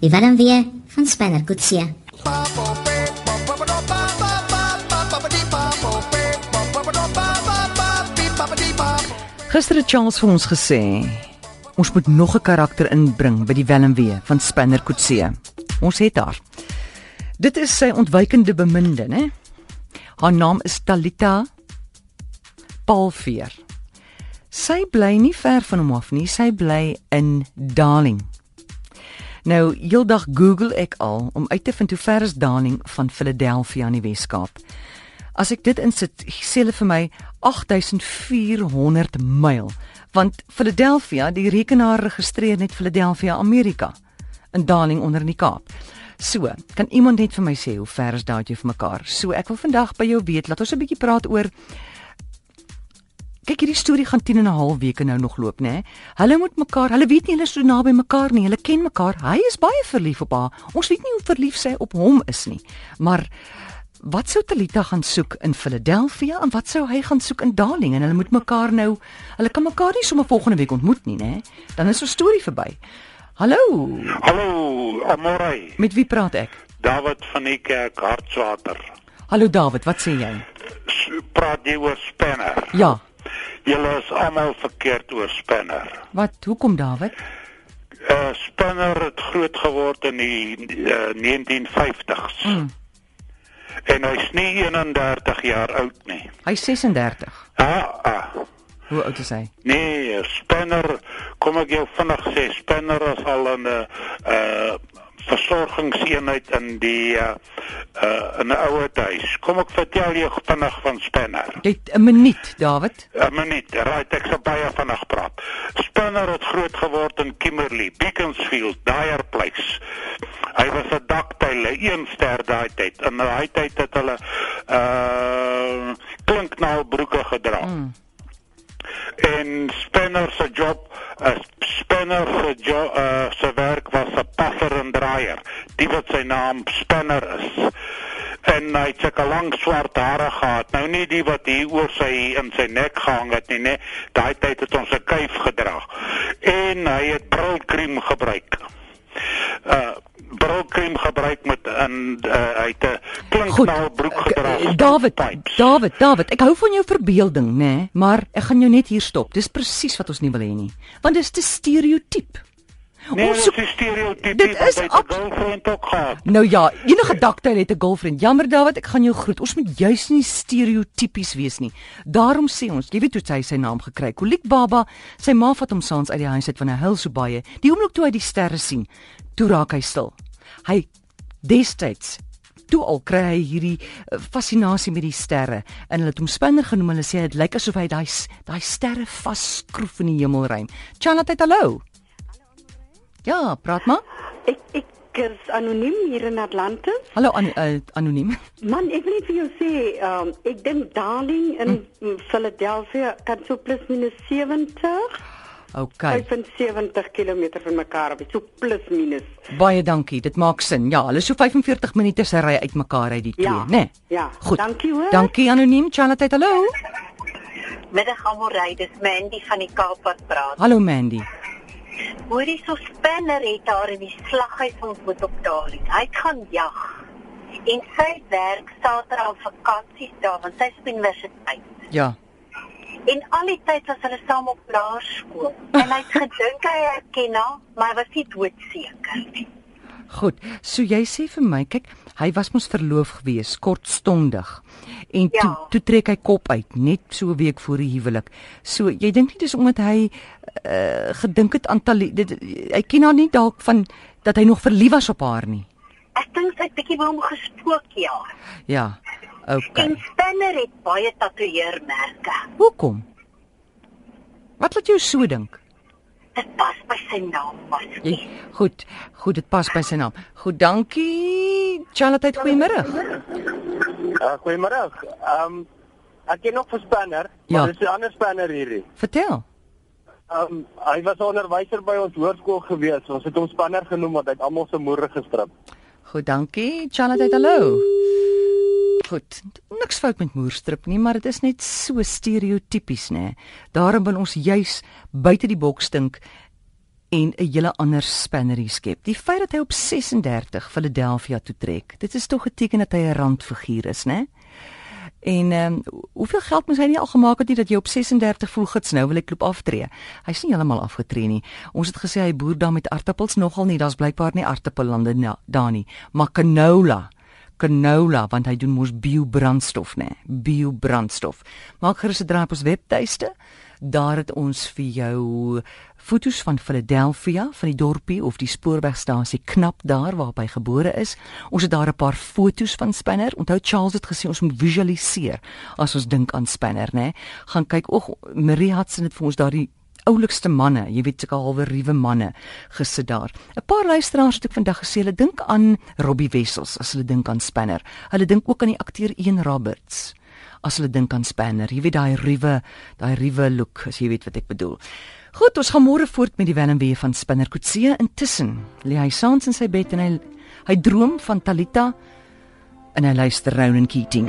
Die Willem weer van Spanner Kutsie. Gister het Charles vir ons gesê ons moet nog 'n karakter inbring by die Welmwee van Spanner Kutsie. Ons het haar. Dit is sy ontwykende beminde, né? Haar naam is Talita Palveer. Sy bly nie ver van hom af nie, sy bly in Darling. Nou, heeldag Google ek al om uit te vind hoe ver is Darling van Philadelphia in die Wes-Kaap. As ek dit insit, sê hulle vir my 8400 myl, want Philadelphia, die rekenaar registreer net Philadelphia, Amerika, in Darling onder in die Kaap. So, kan iemand net vir my sê hoe ver is daai vir mekaar? So, ek wil vandag by jou weet, laat ons 'n bietjie praat oor Kyk, hierdie storie gaan 10 en 'n half weke nou nog loop, né? Hulle moet mekaar, hulle weet nie hulle is so naby mekaar nie. Hulle ken mekaar. Hy is baie verlief op haar. Ons weet nie hoe verlief sy op hom is nie. Maar wat sou Talita gaan soek in Philadelphia en wat sou hy gaan soek in Darling en hulle moet mekaar nou hulle kan mekaar nie sommer volgende week ontmoet nie nê dan is 'n storie verby. Hallo. Hallo, Amorey. Met wie praat ek? David van die kerk Hartswater. Hallo David, wat sê jy? Praat jy oor Spanner? Ja. Julle is almal verkeerd oor Spanner. Wat hoekom David? Uh Spanner het groot geword in die uh, 1950s. Mm. En hy's nie 31 jaar oud nie. Hy's 36. Ah, ah. Hoe oud is hy? Nee, Spanner, kom ek jou vinnig sê, Spanner is al 'n uh, uh versorgingseenheid in die uh, uh in 'n ouer huis. Kom ek vertel jou vinnig van Spanner. Jy 'n minuut, David. 'n Minuut. Right, ek sal baie vinnig praat. Spanner het groot geword in Kimberley, Beaconsfield, Dyer Place. Hy was 'n daktyl, 'n een ster daai tyd. In daai tyd het hulle uh klinknaalbroeke gedra. Mm. En Spanner se job, uh, Spanner se job, uh, se werk was 'n paffer en draaier. Die wat sy naam Spanner is. En hy het sulke lang swart hare gehad. Nou nie die wat hier oor sy in sy nek gehang het nie, nee. Daai tyd het ons 'n kuif gedra. En hy het brilkrem gebruik. Uh brilkrem gebruik met 'n uh, hy het 'n klinknaalbroek gedra. K- David, David, David, ek hou van jou verbeelding, nê, nee, maar ek gaan jou net hier stop. Dis presies wat ons nie wil hê nie. Want dis te stereotiep. Nee, Ons soek- is stereotypie. dit is 'n girlfriend ook gehad. Nou ja, enige daktyl het 'n girlfriend. Jammer David, ek gaan jou groet. Ons moet juis nie stereotypies wees nie. Daarom sê ons, jy weet hoe hy sy naam gekry het. Kolik Baba, sy ma vat hom saans uit die huis uit van hy huil so baie. Die oomblik toe hy die sterre sien, toe raak hy stil. Hy destyds toe al kry hy hierdie uh, fascinasie met die sterre en hulle het hom spinner genoem. Hulle sê dit lyk asof hy daai daai sterre vasskroef in die hemelruim. Chanat, hallo. Ja, praat maar. Ek ek is anoniem hier in Atlantis. Hallo an, uh, anoniem. Man, ek wil net vir jou sê, um, ek dink Darling in hm. Philadelphia kan so plus minus 70, OK. 75 km van mekaar af, so plus minus. Baie dankie. Dit maak sin. Ja, hulle is so 45 minute se ry uitmekaar uit die twee, Ja, né? ja. Goed. Dankie, hoor. Dankie anoniem. Charlotte, hallo. Middag Amorey, dis Mandy van die Kaap wat praat. Hallo Mandy. Hoorie so spanner het daar in die slaghuis ontmoet op Darling. Hy het gaan jag. En sy werk Saterdag op vakansies daar want sy is op universiteit. Ja. En al die tyd was hulle saam op laerskool. En hy het gedink hy herken haar, maar was nie doodseker nie. Goed. So jy sê vir my, kyk, hy was mos verloof gewees, kortstondig. En toe Ja. toe trek hy kop uit net so 'n week voor die huwelik. So jy dink nie dis omdat hy uh, gedink het aan Tali, dit hy ken haar nie dalk van dat hy nog verlief was op haar nie. Ek dink sy het bietjie by hom gespook ja. Ja. OK. En Spanner het baie tatoeëermerke. Hoekom? Wat laat jou so dink? Dit pas by sy naam was. Jy goed, goed, dit pas by sy naam. Goed, dankie. Charlotte, goeiemôre. Uh, Goeiemôre. Ehm um, ek ken nog 'n spanner, Ja. maar dis 'n ander spanner hierdie. Vertel. Ehm um, hy was 'n onderwyser by ons hoërskool gewees. Ons het hom spanner genoem want hy het almal se moere gestrip. Goed, dankie. Charlotte, hallo. Goed. Niks fout met moerstrip nie, maar dit is net so stereotypies, nê. Daarom wil ons juis buite die boks dink en 'n hele ander spannerie skep. Die feit dat hy op 36 Philadelphia toe trek, dit is tog 'n teken dat hy 'n randfiguur is, né? En ehm um, hoeveel geld moes hy nie al gemaak het nie dat jy op 36 voel gits nou wil ek loop aftree. Hy's nie heeltemal afgetree nie. Ons het gesê hy boer daar met aartappels nogal nie. Daar's blykbaar nie aartappellande daar nie. Maar canola canola want hy doen mos biobrandstof nê biobrandstof maak gerus 'n draai op ons webtuiste daar het ons vir jou fotos van Philadelphia van die dorpie of die spoorwegstasie knap daar waar hy gebore is. Ons het daar 'n paar fotos van Spanner. Onthou Charles het gesê ons moet visualiseer as ons dink aan Spanner, né? Gaan kyk oog Marie Hudson het vir ons daardie oulikste manne, jy weet seker halwe ruwe manne gesit daar. 'n Paar luisteraars het ek vandag gesê hulle dink aan Robbie Wessels as hulle dink aan Spanner. Hulle dink ook aan die akteur Ian Roberts as hulle dink aan Spanner. Jy weet daai ruwe, daai ruwe look, as jy weet wat ek bedoel. Goed, ons gaan môre voort met die Wellenwee van Spinner Kutse. Intussen lê hy saans in sy bed en hy hy droom van Talita en hy luister Ronan Keating.